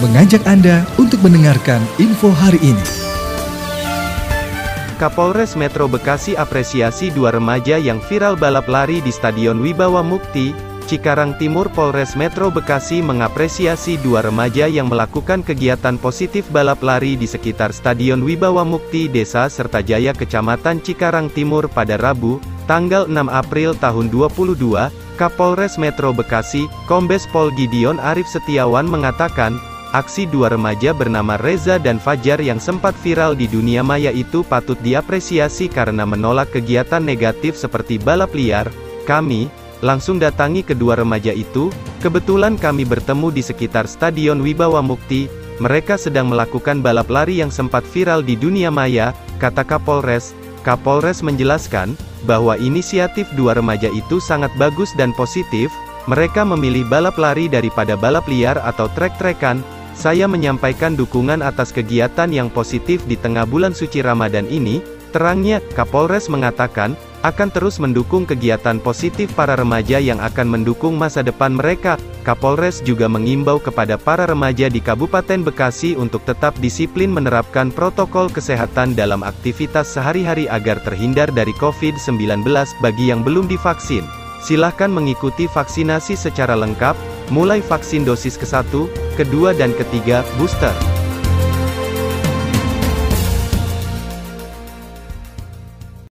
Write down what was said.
mengajak Anda untuk mendengarkan info hari ini. Kapolres Metro Bekasi apresiasi dua remaja yang viral balap lari di Stadion Wibawa Mukti, Cikarang Timur Polres Metro Bekasi mengapresiasi dua remaja yang melakukan kegiatan positif balap lari di sekitar Stadion Wibawa Mukti Desa Sertajaya Kecamatan Cikarang Timur pada Rabu, tanggal 6 April tahun 2022, Kapolres Metro Bekasi, Kombes Pol Gideon Arif Setiawan mengatakan, aksi dua remaja bernama Reza dan Fajar yang sempat viral di dunia maya itu patut diapresiasi karena menolak kegiatan negatif seperti balap liar. Kami, langsung datangi kedua remaja itu, kebetulan kami bertemu di sekitar Stadion Wibawa Mukti, mereka sedang melakukan balap lari yang sempat viral di dunia maya, kata Kapolres. Kapolres menjelaskan, bahwa inisiatif dua remaja itu sangat bagus dan positif, mereka memilih balap lari daripada balap liar atau trek-trekan, saya menyampaikan dukungan atas kegiatan yang positif di tengah bulan suci Ramadan ini, terangnya, Kapolres mengatakan, akan terus mendukung kegiatan positif para remaja yang akan mendukung masa depan mereka. Kapolres juga mengimbau kepada para remaja di Kabupaten Bekasi untuk tetap disiplin menerapkan protokol kesehatan dalam aktivitas sehari-hari agar terhindar dari COVID-19 bagi yang belum divaksin. Silahkan mengikuti vaksinasi secara lengkap, mulai vaksin dosis ke-1, kedua dan ketiga, booster.